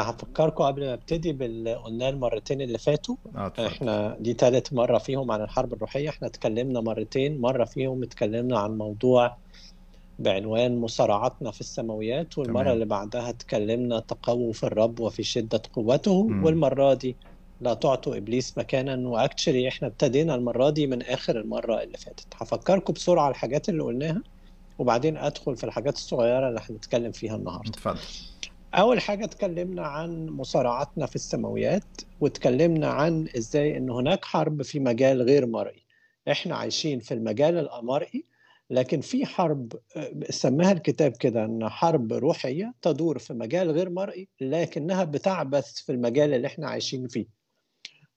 هفكركم قبل ما ابتدي باللي قلناه المرتين اللي فاتوا. آه اتفضل. إحنا دي تالت مرة فيهم عن الحرب الروحية. إحنا اتكلمنا مرتين. مرة فيهم اتكلمنا عن موضوع بعنوان مصارعتنا في السماويات والمرة تمام. اللي بعدها اتكلمنا تقووا في الرب وفي شدة قوته مم. والمرة دي لا تعطوا إبليس مكانا. وأكشلي إحنا ابتدينا المرة دي من آخر المرة اللي فاتت. هفكركم بسرعة الحاجات اللي قلناها وبعدين أدخل في الحاجات الصغيرة اللي هنتكلم فيها النهاردة. اتفضل. أول حاجة اتكلمنا عن مصارعتنا في السماويات واتكلمنا عن إزاي إن هناك حرب في مجال غير مرئي. إحنا عايشين في المجال الأمرئي لكن في حرب سماها الكتاب كده إن حرب روحية تدور في مجال غير مرئي لكنها بتعبث في المجال اللي إحنا عايشين فيه.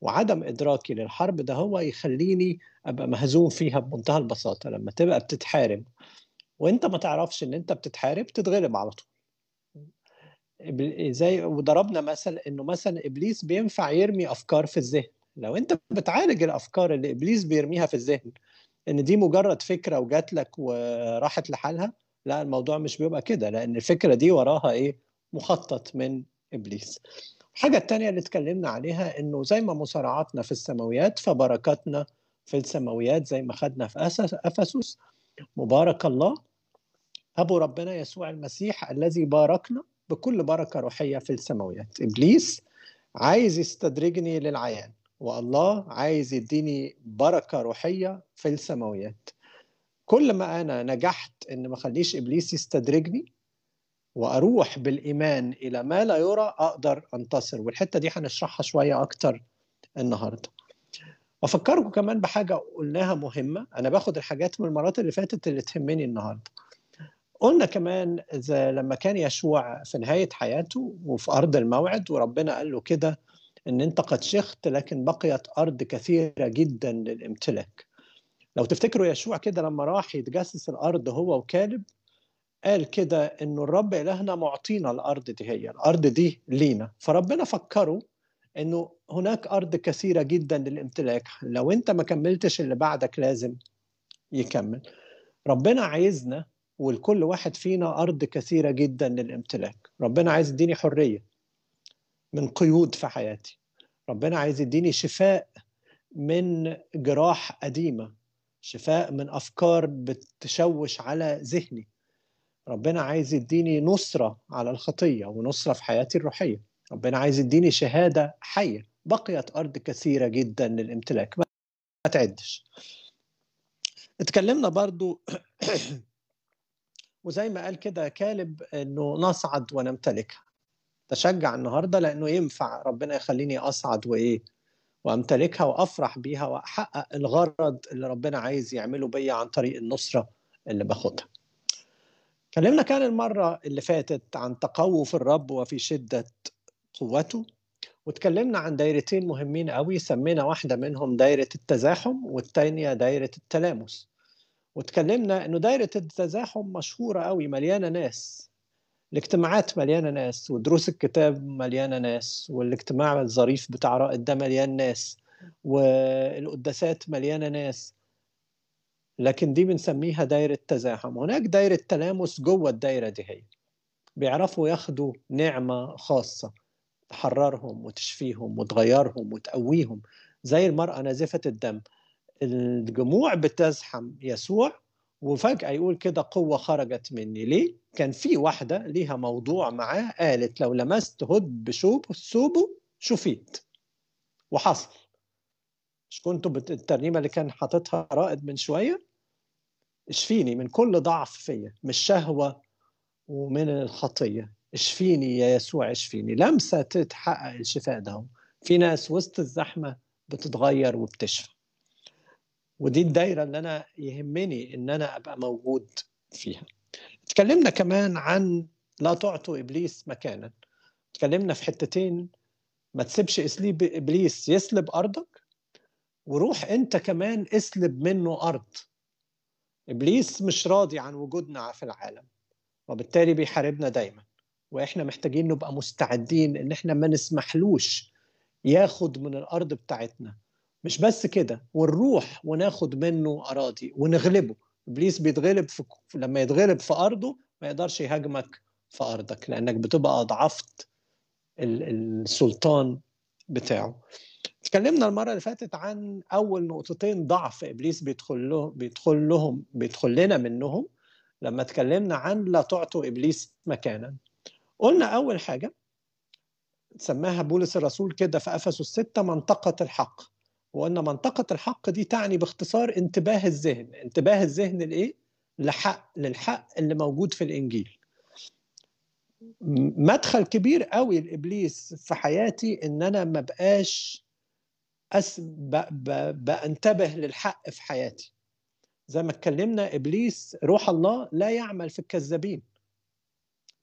وعدم إدراكي للحرب ده هو يخليني أبقى مهزوم فيها بمنتهى البساطة. لما تبقى بتتحارب وإنت ما تعرفش إن أنت بتتحارب تتغلب على طول. زي وضربنا مثل إنه مثلا إبليس بينفع يرمي أفكار في الذهن. لو أنت بتعالج الأفكار اللي إبليس بيرميها في الذهن إن دي مجرد فكرة وجات لك وراحت لحالها لا الموضوع مش بيبقى كده لأن الفكرة دي وراها إيه؟ مخطط من إبليس. الحاجة التانية اللي اتكلمنا عليها إنه زي ما مصارعاتنا في السماويات فبركاتنا في السماويات زي ما خدنا في أفسس. مبارك الله. أبو ربنا يسوع المسيح الذي باركنا بكل بركة روحية في السماويات. إبليس عايز يستدرجني للعيان والله عايز يديني بركة روحية في السماويات. كل ما أنا نجحت إن ما أخليش إبليس يستدرجني وأروح بالإيمان إلى ما لا يرى أقدر أنتصر. والحتة دي هنشرحها شوية أكتر النهارده. افكركم كمان بحاجة قلناها مهمة. أنا باخد الحاجات من المرات اللي فاتت اللي تهمني النهارده. قلنا كمان لما كان يشوع في نهاية حياته وفي أرض الموعد وربنا قال له كده إن أنت قد شخت لكن بقيت أرض كثيرة جدا للامتلاك. لو تفتكروا يشوع كده لما راح يتجسس الأرض هو وكالب قال كده إنه الرب إلهنا معطينا الأرض دي هي الأرض دي لينا. فربنا فكروا إنه هناك أرض كثيرة جدا للامتلاك. لو أنت ما كملتش اللي بعدك لازم يكمل. ربنا عايزنا ولكل واحد فينا أرض كثيرة جدا للامتلاك. ربنا عايز يديني حرية من قيود في حياتي. ربنا عايز يديني شفاء من جراح قديمة شفاء من أفكار بتشوش على ذهني. ربنا عايز يديني نصرة على الخطية ونصرة في حياتي الروحية. ربنا عايز يديني شهادة حية. بقيت أرض كثيرة جدا للامتلاك. ما تعدش. اتكلمنا برضو وزي ما قال كده كالب إنه نصعد ونمتلكها تشجع النهارده لأنه ينفع ربنا يخليني أصعد وإيه وأمتلكها وأفرح بيها وأحقق الغرض اللي ربنا عايز يعمله بيا عن طريق النصرة اللي باخدها. كلمنا كان المرة اللي فاتت عن تقوى في الرب وفي شدة قوته واتكلمنا عن دايرتين مهمين قوي سمينا واحدة منهم دايرة التزاحم والتانية دايرة التلامس. واتكلمنا إنه دايرة التزاحم مشهورة قوي مليانة ناس. الاجتماعات مليانة ناس ودروس الكتاب مليانة ناس والاجتماع الظريف بتاع رائد ده مليان ناس والقداسات مليانة ناس. لكن دي بنسميها دايرة تزاحم. هناك دايرة تلامس جوه الدايرة دي هي. بيعرفوا ياخدوا نعمة خاصة تحررهم وتشفيهم وتغيرهم وتقويهم زي المرأة نازفة الدم. الجموع بتزحم يسوع وفجأة يقول كده قوة خرجت مني. ليه؟ كان في واحدة ليها موضوع معاه قالت لو لمست هد بشوب ثوبه شفيت. وحصل. مش كنتوا. الترنيمة اللي كان حاططها رائد من شوية؟ اشفيني من كل ضعف فيا من الشهوة ومن الخطية. اشفيني يا يسوع اشفيني. لمسة تتحقق الشفاء ده. في ناس وسط الزحمة بتتغير وبتشفى. ودي الدايرة اللي أنا يهمني إن أنا أبقى موجود فيها. اتكلمنا كمان عن لا تعطوا إبليس مكانا. اتكلمنا في حتتين. ما تسيبش إسليب إبليس يسلب أرضك وروح أنت كمان اسلب منه أرض. إبليس مش راضي عن وجودنا في العالم وبالتالي بيحاربنا دايما. وإحنا محتاجين نبقى مستعدين إن إحنا ما نسمحلوش ياخد من الأرض بتاعتنا. مش بس كده ونروح وناخد منه أراضي ونغلبه. إبليس بيتغلب في لما يتغلب في أرضه ما يقدرش يهاجمك في أرضك لأنك بتبقى أضعفت السلطان بتاعه. اتكلمنا المرة اللي فاتت عن أول نقطتين ضعف إبليس بيدخل له بيدخل لهم بيدخل لنا منهم. لما اتكلمنا عن لا تعطوا إبليس مكانا قلنا أول حاجة سماها بولس الرسول كده في أفسس الستة منطقة الحق. وأن منطقة الحق دي تعني باختصار انتباه الذهن. انتباه الذهن لإيه؟ لحق للحق اللي موجود في الإنجيل. مدخل كبير قوي لإبليس في حياتي إن أنا ما بقاش أس... ب... ب... بأنتبه للحق في حياتي. زي ما اتكلمنا إبليس روح الله لا يعمل في الكذابين.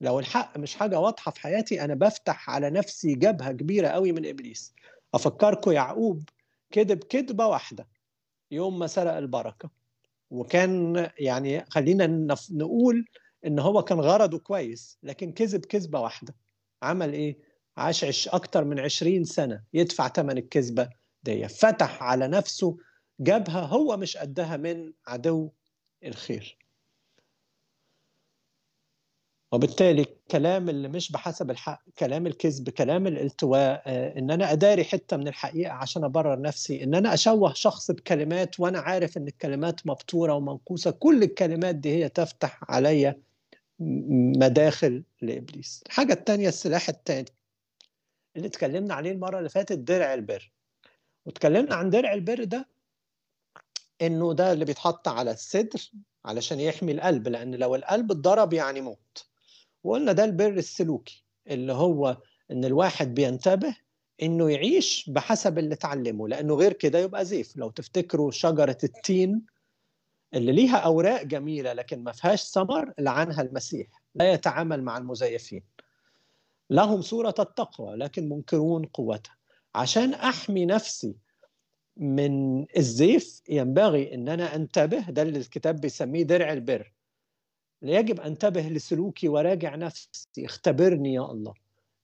لو الحق مش حاجة واضحة في حياتي أنا بفتح على نفسي جبهة كبيرة قوي من إبليس. افكركم يعقوب كذب كذبة واحدة. يوم ما سرق البركة. وكان يعني خلينا نقول إن هو كان غرضه كويس لكن كذب كذبة واحدة. عمل إيه؟ عاش عش أكتر من عشرين سنة يدفع ثمن الكذبة دي. فتح على نفسه جبهة هو مش قدها من عدو الخير. وبالتالي الكلام اللي مش بحسب الحق كلام الكذب كلام الالتواء آه، إن أنا أداري حتة من الحقيقة عشان أبرر نفسي إن أنا أشوه شخص بكلمات وأنا عارف إن الكلمات مبتوره ومنقوصة كل الكلمات دي هي تفتح عليا مداخل لإبليس. الحاجة الثانية السلاح الثاني اللي اتكلمنا عليه المرة اللي فاتت درع البر. واتكلمنا عن درع البر ده إنه ده اللي بيتحط على الصدر علشان يحمي القلب لأن لو القلب اتضرب يعني موت. وقلنا ده البر السلوكي اللي هو إن الواحد بينتبه إنه يعيش بحسب اللي اتعلمه لأنه غير كده يبقى زيف. لو تفتكروا شجرة التين اللي ليها أوراق جميلة لكن ما فيهاش ثمر لعنها المسيح لا يتعامل مع المزيفين. لهم صورة التقوى لكن منكرون قوتها. عشان أحمي نفسي من الزيف ينبغي إن أنا أنتبه ده اللي الكتاب بيسميه درع البر. يجب انتبه لسلوكي وراجع نفسي. اختبرني يا الله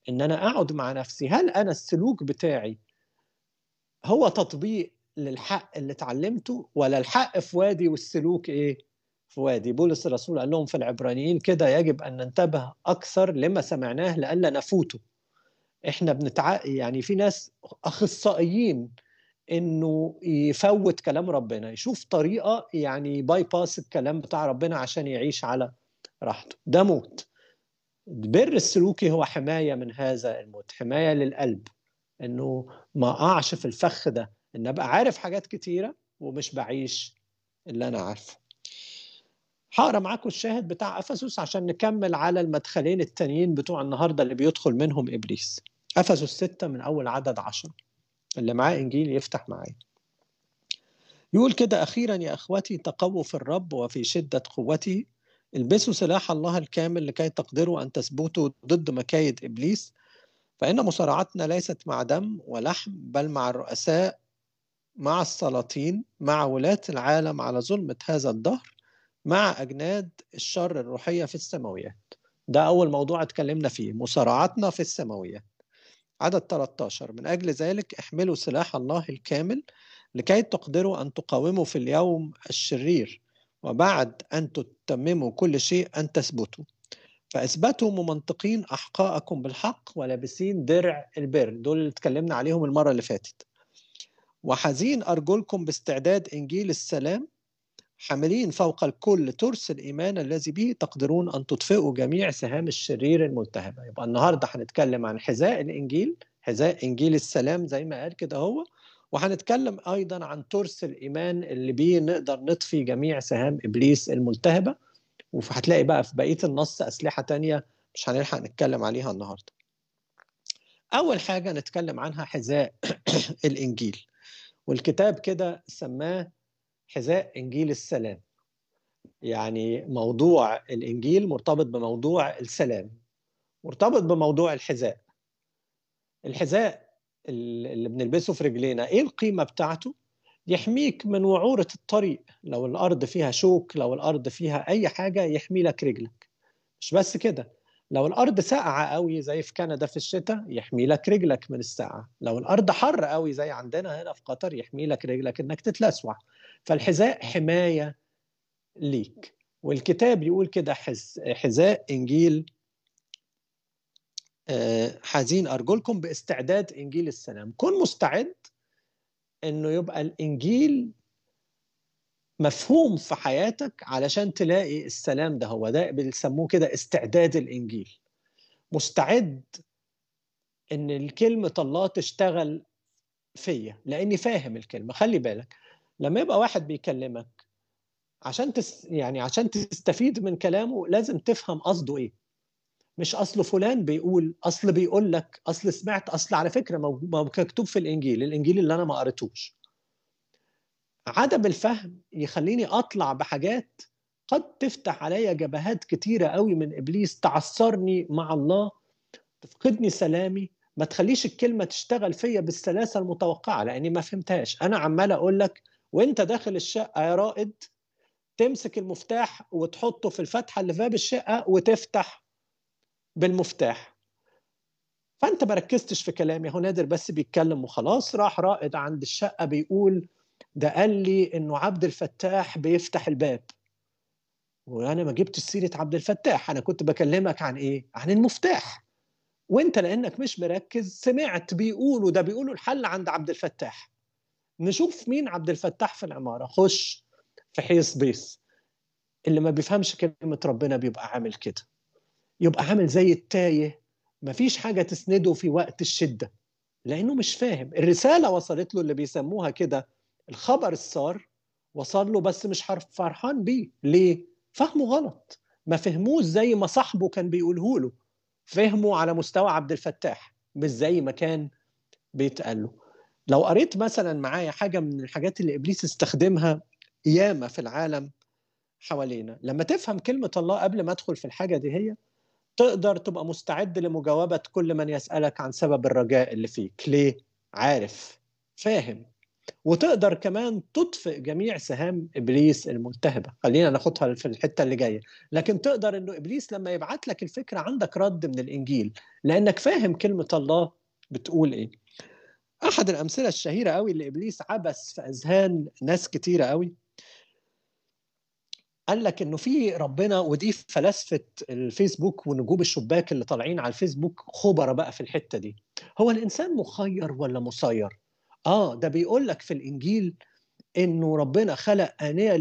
إن أنا أقعد مع نفسي. هل أنا السلوك بتاعي هو تطبيق للحق اللي اتعلمته ولا الحق في وادي والسلوك إيه؟ في وادي. بولس الرسول قال لهم في العبرانيين كده يجب أن ننتبه أكثر لما سمعناه لئلا نفوته. إحنا بنتع يعني في ناس أخصائيين إنه يفوت كلام ربنا يشوف طريقة يعني bypass الكلام بتاع ربنا عشان يعيش على راحته. ده موت. البر السلوكي هو حماية من هذا الموت حماية للقلب إنه ما أقعش في الفخ ده إن أبقى عارف حاجات كتيرة ومش بعيش اللي أنا عارفه. هقرأ معاكم الشاهد بتاع أفسس عشان نكمل على المدخلين التانيين بتوع النهارده اللي بيدخل منهم إبليس. أفسس ستة من أول عدد عشرة. اللي معاه إنجيل يفتح معايا. يقول كده أخيرا يا أخوتي تقووا في الرب وفي شدة قوته. البسوا سلاح الله الكامل لكي تقدروا أن تثبتوا ضد مكايد إبليس. فإن مصارعتنا ليست مع دم ولحم بل مع الرؤساء مع السلاطين مع ولاة العالم على ظلمة هذا الدهر مع أجناد الشر الروحية في السماويات. ده أول موضوع اتكلمنا فيه مصارعتنا في السماويات. عدد 13 من أجل ذلك احملوا سلاح الله الكامل لكي تقدروا أن تقاوموا في اليوم الشرير وبعد أن تتمموا كل شيء أن تثبتوا. فأثبتوا ممنطقين أحقاءكم بالحق ولابسين درع البر. دول اللي اتكلمنا عليهم المرة اللي فاتت. وحزين أرجلكم باستعداد إنجيل السلام حاملين فوق الكل ترس الإيمان الذي به تقدرون أن تطفئوا جميع سهام الشرير الملتهبه يبقى النهارده هنتكلم عن حذاء الإنجيل حذاء إنجيل السلام زي ما قال كده هو وهنتكلم أيضا عن ترس الإيمان اللي بيه نقدر نطفي جميع سهام إبليس الملتهبة. وهتلاقي بقى في بقية النص أسلحة تانية مش هنلحق نتكلم عليها النهارده. أول حاجة نتكلم عنها حذاء الإنجيل. والكتاب كده سماه حذاء إنجيل السلام. يعني موضوع الإنجيل مرتبط بموضوع السلام مرتبط بموضوع الحذاء. الحذاء اللي بنلبسه في رجلينا إيه القيمة بتاعته؟ يحميك من وعورة الطريق. لو الأرض فيها شوك لو الأرض فيها أي حاجة يحمي لك رجلك. مش بس كده. لو الأرض ساقعة قوي زي في كندا في الشتاء يحمي لك رجلك من الساقعة. لو الأرض حر قوي زي عندنا هنا في قطر يحمي لك رجلك إنك تتلسوع. فالحذاء حماية ليك. والكتاب يقول كده حذاء إنجيل آه، حزين أرجلكم باستعداد إنجيل السلام. كن مستعد إنه يبقى الإنجيل مفهوم في حياتك علشان تلاقي السلام ده. هو ده بيسموه كده استعداد الإنجيل. مستعد إن الكلمة الله تشتغل فيا لأني فاهم الكلمة. خلي بالك لما يبقى واحد بيكلمك عشان تس يعني عشان تستفيد من كلامه لازم تفهم قصده إيه. مش أصل فلان بيقول أصل بيقول لك أصل سمعت أصل على فكرة مكتوب في الإنجيل الإنجيل اللي أنا ما قريتوش. عدم الفهم يخليني أطلع بحاجات قد تفتح عليا جبهات كتيرة قوي من إبليس تعثرني مع الله تفقدني سلامي. ما تخليش الكلمة تشتغل فيا بالسلاسة المتوقعة لأني ما فهمتهاش. أنا عمال أقول لك وانت داخل الشقة يا رائد تمسك المفتاح وتحطه في الفتحة اللي في باب الشقة وتفتح بالمفتاح. فانت ما ركزتش في كلامي هو نادر بس بيتكلم وخلاص. راح رائد عند الشقة بيقول ده قال لي إنه عبد الفتاح بيفتح الباب. وأنا ما جبتش سيرة عبد الفتاح أنا كنت بكلمك عن إيه؟ عن المفتاح. وأنت لأنك مش مركز سمعت بيقولوا ده بيقولوا الحل عند عبد الفتاح. نشوف مين عبد الفتاح في العمارة. خش في حيص بيس اللي ما بيفهمش كلمة ربنا بيبقى عامل كده. يبقى عامل زي التايه. مفيش حاجة تسنده في وقت الشدة. لأنه مش فاهم. الرسالة وصلت له اللي بيسموها كده. الخبر السار وصل له بس مش فرحان بيه. ليه؟ فهمه غلط. ما فهموش زي ما صاحبه كان بيقوله له. فهمه على مستوى عبد الفتاح. مش زي ما كان بيتقال له. لو قريت مثلا معايا حاجة من الحاجات اللي إبليس استخدمها ياما في العالم حوالينا لما تفهم كلمة الله قبل ما أدخل في الحاجة دي هي تقدر تبقى مستعد لمجاوبة كل من يسألك عن سبب الرجاء اللي فيك. ليه؟ عارف فاهم. وتقدر كمان تطفئ جميع سهام إبليس الملتهبه خلينا ناخدها في الحتة اللي جاية. لكن تقدر إنه إبليس لما يبعت لك الفكرة عندك رد من الإنجيل لأنك فاهم كلمة الله بتقول إيه. أحد الأمثلة الشهيرة قوي اللي إبليس عبس في أذهان ناس كتيرة قوي قال لك إنه في ربنا ودي فلاسفة الفيسبوك ونجوم الشباك اللي طالعين على الفيسبوك خبرة بقى في الحتة دي. هو الإنسان مخير ولا مسير؟ آه ده بيقول لك في الإنجيل إنه ربنا خلق آنية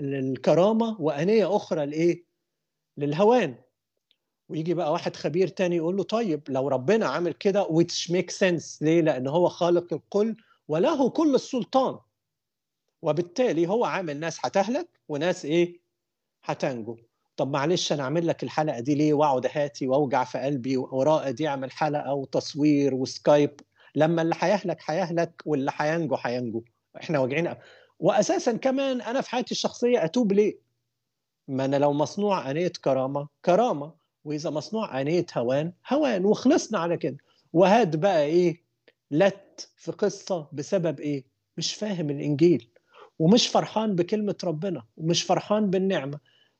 للكرامة وآنية أخرى لإيه؟ للهوان. ويجي بقى واحد خبير تاني يقول له طيب لو ربنا عامل كده which makes sense. ليه؟ لأن هو خالق الكل وله كل السلطان. وبالتالي هو عامل ناس هتهلك وناس إيه؟ هتنجو. طب معلش أنا اعمل لك الحلقة دي ليه؟ وأقعد هاتي وأوجع في قلبي ورائد يعمل حلقة وتصوير وسكايب. لما اللي هيهلك هيهلك واللي هينجو هينجو. إحنا واجعين واساسا كمان أنا في حياتي الشخصية أتوب ليه؟ ما أنا لو مصنوع انيه كرامة. كرامة. وإذا مصنوع انيه هوان هوان وخلصنا على كده. وهاد بقى إيه؟ لت في قصة بسبب إيه؟ مش فاهم الإنجيل ومش فرحان بكلمة ربنا ومش فرحان بالنعمة.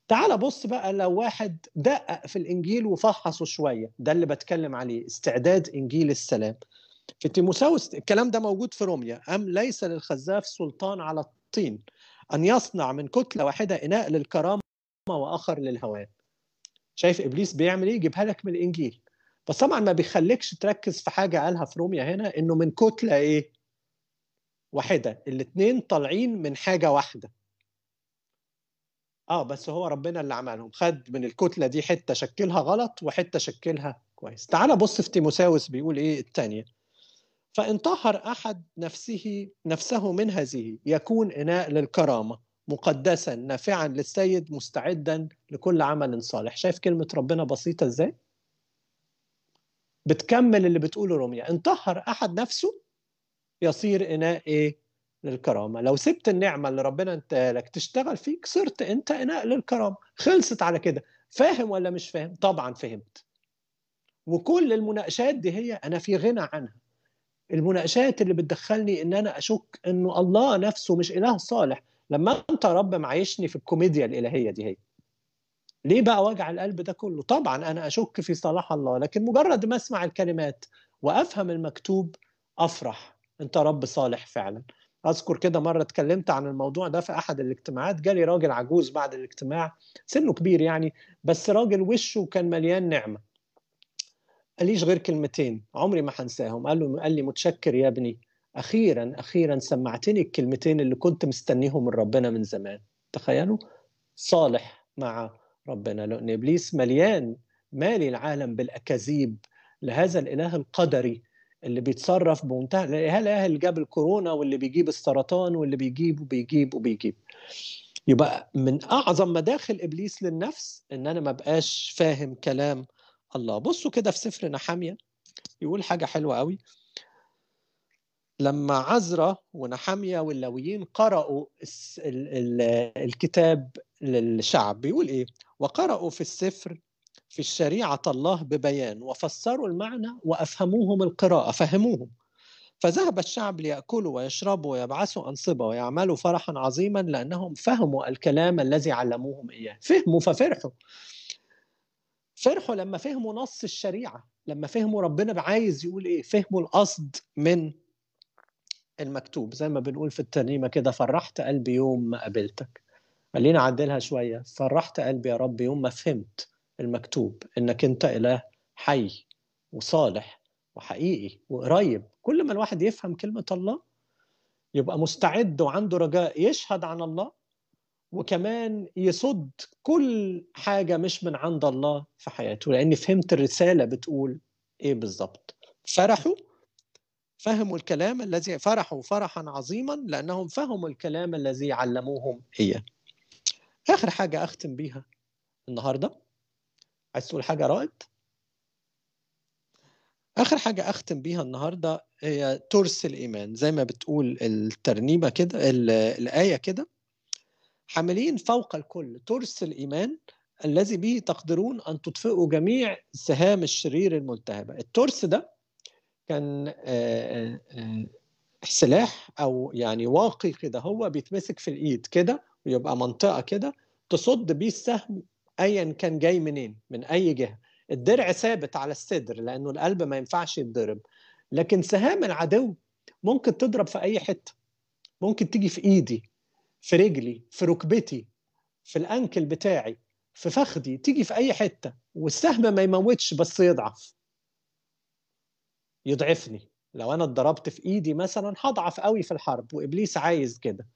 تعال بص بقى لو واحد دقق في الإنجيل وفحصه شوية ده اللي بتكلم عليه استعداد إنجيل السلام. في تيموساوس الكلام ده موجود في روميا. أم ليس للخزاف سلطان على الطين أن يصنع من كتلة واحدة إناء للكرامة وآخر للهوان؟ شايف إبليس بيعمل إيه؟ يجيبها لك من الإنجيل. بس طبعا ما بيخليكش تركز في حاجة قالها في روميا هنا إنه من كتلة إيه؟ واحدة. الاثنين طالعين من حاجة واحدة. آه بس هو ربنا اللي عملهم. خد من الكتلة دي حتة شكلها غلط وحتة شكلها كويس. تعال بص في تيموساوس بيقول إيه الثانية فإن طهر أحد نفسه نفسه من هذه يكون إناء للكرامة. مقدسا نافعا للسيد مستعدا لكل عمل صالح. شايف كلمة ربنا بسيطة إزاي؟ بتكمل اللي بتقوله روميا إن طهر أحد نفسه يصير إناء إيه؟ للكرامة. لو سبت النعمة اللي ربنا أنت لك تشتغل فيك صرت أنت إناء للكرامة. خلصت على كده. فاهم ولا مش فاهم؟ طبعا فهمت. وكل المناقشات دي هي أنا في غنى عنها. المناقشات اللي بتدخلني إن أنا أشك إنه الله نفسه مش إله صالح. لما انت رب معيشني في الكوميديا الإلهية دي هي. ليه بقى وجع القلب ده كله؟ طبعا أنا أشك في صلاح الله لكن مجرد ما أسمع الكلمات وأفهم المكتوب أفرح. أنت رب صالح فعلا. أذكر كده مرة اتكلمت عن الموضوع ده في أحد الاجتماعات جالي راجل عجوز بعد الاجتماع سنه كبير يعني بس راجل وشه كان مليان نعمة. قاليش غير كلمتين؟ عمري ما هنساهم. قال له قال لي متشكر يا ابني. أخيرا أخيرا سمعتني الكلمتين اللي كنت مستنيهم من ربنا من زمان. تخيلوا؟ صالح مع ربنا. لأن إبليس مليان مالي العالم بالأكاذيب لهذا الإله القدري اللي بيتصرف بمنتهى الاله اللي جاب الكورونا واللي بيجيب السرطان واللي بيجيب وبيجيب وبيجيب. يبقى من أعظم مداخل إبليس للنفس إن أنا ما بقاش فاهم كلام الله. بصوا كده في سفر نحامية يقول حاجة حلوة قوي. لما عزرا ونحاميه واللاويين قرأوا الكتاب للشعب بيقول إيه؟ وقرأوا في السفر في الشريعة الله ببيان وفسروا المعنى وأفهموهم القراءة فهموهم. فذهب الشعب ليأكلوا ويشربوا ويبعثوا أنصبة ويعملوا فرحا عظيما لأنهم فهموا الكلام الذي علموهم إياه. فهموا ففرحوا. فرحوا لما فهموا نص الشريعة لما فهموا ربنا عايز يقول إيه؟ فهموا القصد من المكتوب زي ما بنقول في الترنيمة كده فرحت قلبي يوم ما قابلتك. خلينا أعدلها شوية. فرحت قلبي يا رب يوم ما فهمت المكتوب إنك أنت إله حي وصالح وحقيقي وقريب. كل ما الواحد يفهم كلمة الله يبقى مستعد وعنده رجاء يشهد عن الله وكمان يصد كل حاجة مش من عند الله في حياته. لأني فهمت الرسالة بتقول إيه بالظبط. فرحوا فهموا الكلام الذي فرحوا فرحا عظيما لأنهم فهموا الكلام الذي علموهم إياه آخر حاجة أختم بيها النهاردة. عايز تقول حاجة رائد؟ آخر حاجة أختم بيها النهارده هي ترس الإيمان. زي ما بتقول الترنيمه كده الآية كده. حاملين فوق الكل ترس الإيمان الذي به تقدرون أن تطفئوا جميع سهام الشرير الملتهبه الترس ده كان سلاح أو يعني واقي كده هو بيتمسك في الإيد كده ويبقى منطقة كده تصد بيه السهم ايا كان جاي منين من أي جهة. الدرع ثابت على الصدر لأنه القلب ما ينفعش يتضرب. لكن سهام العدو ممكن تضرب في أي حتة. ممكن تيجي في إيدي في رجلي في ركبتي في الأنكل بتاعي في فخدي تيجي في أي حتة. والسهم ما يموتش بس يضعف. يضعفني. لو أنا اتضربت في إيدي مثلا هضعف قوي في الحرب وإبليس عايز كده.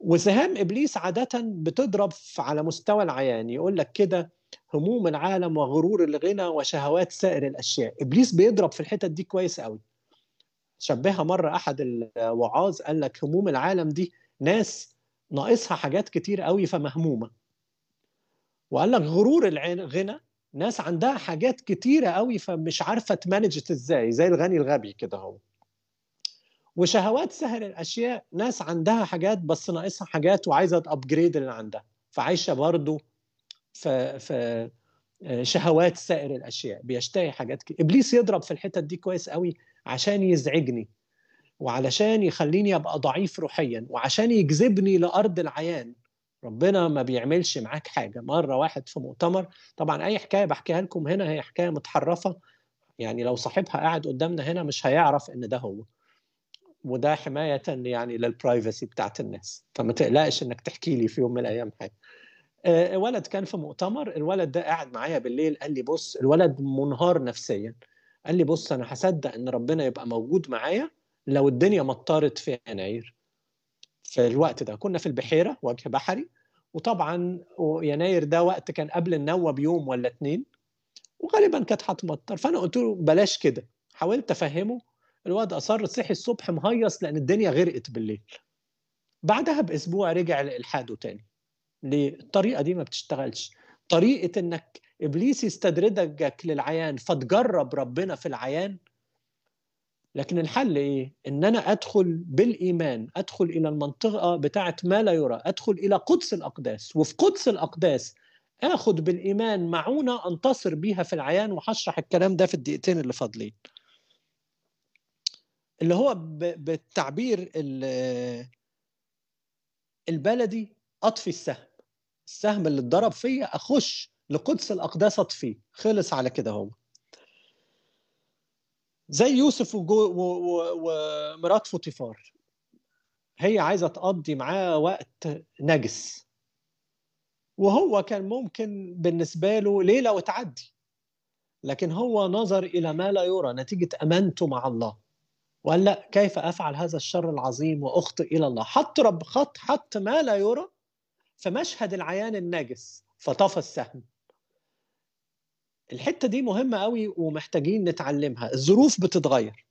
وسهام إبليس عاده بتضرب على مستوى العيان يقول لك كده هموم العالم وغرور الغنى وشهوات سائر الأشياء. إبليس بيضرب في الحتت دي كويس قوي. شبهها مرة أحد الوعاظ قال لك هموم العالم دي ناس ناقصها حاجات كتير قوي فمهمومة. وقال لك غرور الغنى ناس عندها حاجات كتيرة قوي فمش عارفة تمانجت إزاي زي الغني الغبي كده هو وشهوات سهر الأشياء ناس عندها حاجات بس ناقصها حاجات وعايزة تأبجريد اللي عندها. فعايشة برضو في في شهوات سائر الأشياء بيشتهي حاجات كده إبليس يضرب في الحتت دي كويس قوي عشان يزعجني وعلشان يخليني أبقى ضعيف روحيا وعشان يجذبني لأرض العيان. ربنا ما بيعملش معاك حاجة. مرة واحد في مؤتمر طبعا أي حكاية بحكيها لكم هنا هي حكاية متحرفة. يعني لو صاحبها قاعد قدامنا هنا مش هيعرف إن ده هو. وده حماية يعني للبرايفسي بتاعت الناس. فما تقلقش إنك تحكي لي في يوم من الأيام حاجة. ولد كان في مؤتمر. الولد ده قاعد معايا بالليل قال لي بص الولد منهار نفسيا. قال لي بص أنا هصدق إن ربنا يبقى موجود معايا لو الدنيا مطرت في يناير. في الوقت ده. كنا في البحيرة وجه بحري وطبعا يناير ده وقت كان قبل النوة بيوم ولا اتنين وغالبا كانت هتمطر فأنا قلت له بلاش كده. حاولت أفهمه. الواد اصر صحي الصبح مهيص لأن الدنيا غرقت بالليل. بعدها بأسبوع رجع لإلحاده تاني. ليه؟ الطريقة دي ما بتشتغلش. طريقة إنك إبليس يستدرجك للعيان فتجرب ربنا في العيان لكن الحل إيه؟ إن أنا أدخل بالإيمان أدخل إلى المنطقة بتاعه ما لا يرى أدخل إلى قدس الأقداس. وفي قدس الأقداس اخد بالإيمان معونة أنتصر بيها في العيان وهشرح الكلام ده في الدقيقتين اللي فاضلين. اللي هو بالتعبير البلدي أطفي السهم. السهم اللي اتضرب فيا أخش لقدس الأقداس أطفيه. خلص على كده هو. زي يوسف ومرات فوتيفار. هي عايزة تقضي معاه وقت نجس. وهو كان ممكن بالنسبة له ليلة وتعدي. لكن هو نظر إلى ما لا يرى نتيجة أمانته مع الله. وقال لا كيف أفعل هذا الشر العظيم وأخطئ إلى الله؟ حط رب خط حط ما لا يرى في مشهد العيان النجس فطفى السهم. الحتة دي مهمة قوي ومحتاجين نتعلمها. الظروف بتتغير.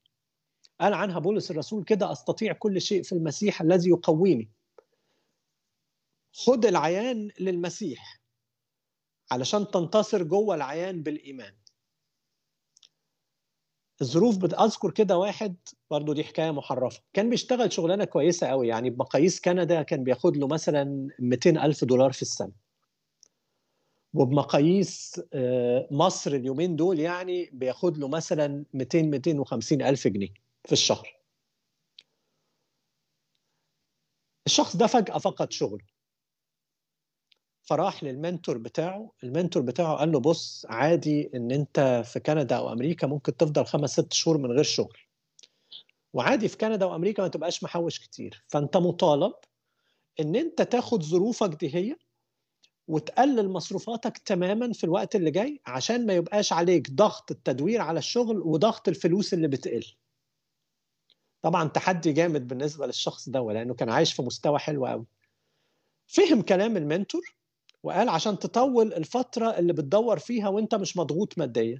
قال عنها بولس الرسول كده أستطيع كل شيء في المسيح الذي يقويني. خد العيان للمسيح علشان تنتصر جوه العيان بالإيمان. الظروف بتذكر كده واحد برضه دي حكاية محرفة. كان بيشتغل شغلانة كويسة قوي يعني بمقاييس كندا كان بياخد له مثلا 200 ألف دولار في السنة. وبمقاييس مصر اليومين دول يعني بياخد له مثلا 200 250 ألف جنيه في الشهر. الشخص ده فجأة فقد شغله. فراح للمنتور بتاعه المنتور بتاعه قال له بص عادي إن أنت في كندا أو أمريكا ممكن تفضل خمس ست شهور من غير شغل. وعادي في كندا وأمريكا ما تبقاش محوش كتير. فأنت مطالب إن أنت تاخد ظروفك دي هي وتقلل مصروفاتك تماما في الوقت اللي جاي عشان ما يبقاش عليك ضغط التدوير على الشغل وضغط الفلوس اللي بتقل. طبعا تحدي جامد بالنسبة للشخص ده لأنه كان عايش في مستوى حلو قوي. فهم كلام المنتور وقال عشان تطول الفترة اللي بتدور فيها وانت مش مضغوط ماديا.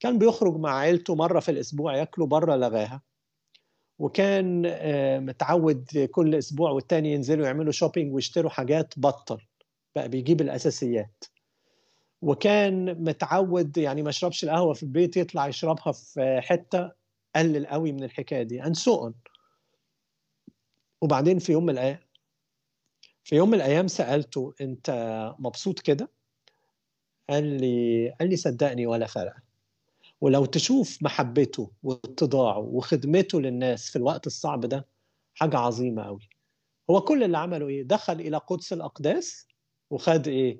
كان بيخرج مع عيلته مرة في الأسبوع ياكلوا بره لغاها. وكان متعود كل أسبوع والتاني ينزلوا يعملوا شوبينج ويشتروا حاجات بطل. بقى بيجيب الأساسيات. وكان متعود يعني ما يشربش القهوة في البيت يطلع يشربها في حتة قلل قوي من الحكاية دي on. وبعدين في يوم من الأيام في يوم من الأيام سألته أنت مبسوط كده؟ قال لي قال لي صدقني ولا فرق. ولو تشوف محبته واتضاعه وخدمته للناس في الوقت الصعب ده حاجة عظيمة قوي. هو كل اللي عمله إيه؟ دخل إلى قدس الأقداس وخد إيه؟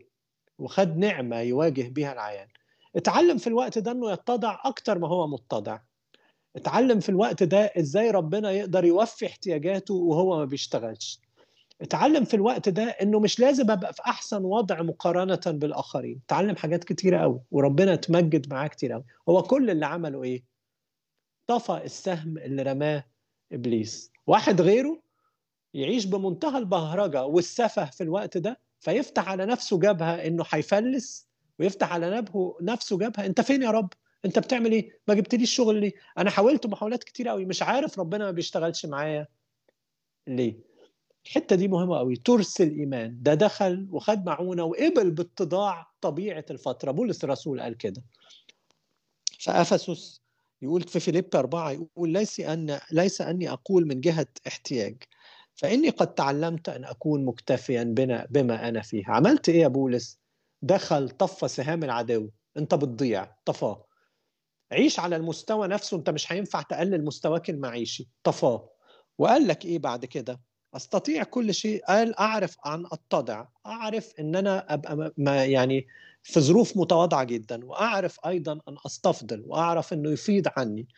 وخد نعمة يواجه بيها العيان. اتعلم في الوقت ده إنه يتضع أكتر ما هو متضع. اتعلم في الوقت ده إزاي ربنا يقدر يوفي احتياجاته وهو ما بيشتغلش. اتعلم في الوقت ده إنه مش لازم أبقى في أحسن وضع مقارنة بالآخرين. اتعلم حاجات كتيرة قوي وربنا اتمجد معاه كتير قوي هو كل اللي عمله إيه؟ طفى السهم اللي رماه إبليس. واحد غيره يعيش بمنتهى البهرجة والسفه في الوقت ده فيفتح على نفسه جبهة إنه هيفلس ويفتح على نفسه جبهة أنت فين يا رب؟ أنت بتعمل إيه؟ ما جبتليش شغل ليه؟ أنا حاولت محاولات كتير قوي مش عارف ربنا ما بيشتغلش معايا. ليه؟ الحتة دي مهمة قوي ترس الايمان ده دخل وخد معونة وقبل باتضاع طبيعة الفترة. بولس الرسول قال كده. فأفسس يقول في فيليب أربعة يقول ليس أن ليس أني أقول من جهة احتياج. فإني قد تعلمت أن أكون مكتفيا بما أنا فيه. عملت إيه يا بولس دخل طفى سهام العدو. أنت بتضيع. طفاه عيش على المستوى نفسه. أنت مش هينفع تقلل مستواك المعيشي. طفاه وقال لك إيه بعد كده؟ أستطيع كل شيء. قال أعرف عن اتضع أعرف إن أنا أبقى ما يعني في ظروف متواضعة جدا. وأعرف أيضا أن أستفضل. وأعرف إنه يفيض عني.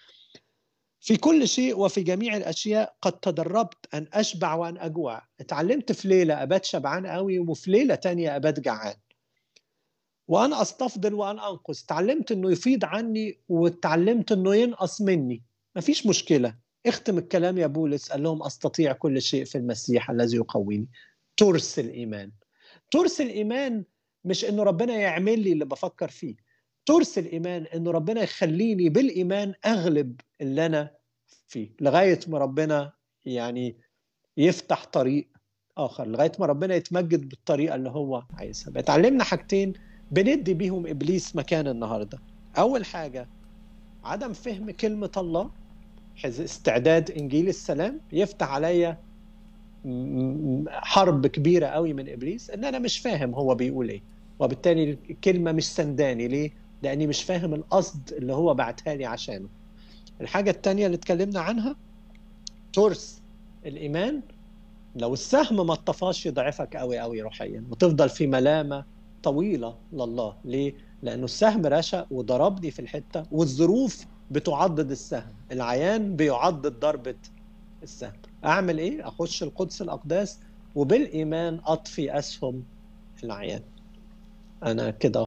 في كل شيء وفي جميع الأشياء قد تدربت أن أشبع وأن أجوع. اتعلمت في ليلة ابات شبعان قوي وفي ليلة تانية ابات جعان. وأنا أستفضل وان أنقص. تعلمت إنه يفيض عني وتعلمت إنه ينقص مني. مفيش مشكلة. اختم الكلام يا بولس. قال لهم أستطيع كل شيء في المسيح الذي يقويني. ترس الإيمان. ترس الإيمان مش إنه ربنا يعمل لي اللي بفكر فيه. ترس الإيمان انه ربنا يخليني بالإيمان أغلب اللي أنا فيه لغاية ما ربنا يعني يفتح طريق آخر لغاية ما ربنا يتمجد بالطريقة اللي هو عايزها. بتعلمنا حاجتين بندي بيهم إبليس مكان النهارده. أول حاجة عدم فهم كلمة الله استعداد إنجيل السلام يفتح عليا حرب كبيرة قوي من إبليس إن أنا مش فاهم هو بيقول إيه. وبالتالي الكلمة مش سنداني. ليه؟ لاني مش فاهم القصد اللي هو بعتها لي عشانه. الحاجة الثانية اللي اتكلمنا عنها ترس الإيمان. لو السهم ما اتطفاش يضعفك قوي قوي روحيا وتفضل في ملامة طويلة لله. ليه؟ لأنه السهم رشق وضربني في الحتة والظروف بتعضد السهم. العيان بيعضد ضربة السهم. أعمل إيه؟ أخش القدس الأقداس وبالإيمان أطفي أسهم العيان. أنا كده.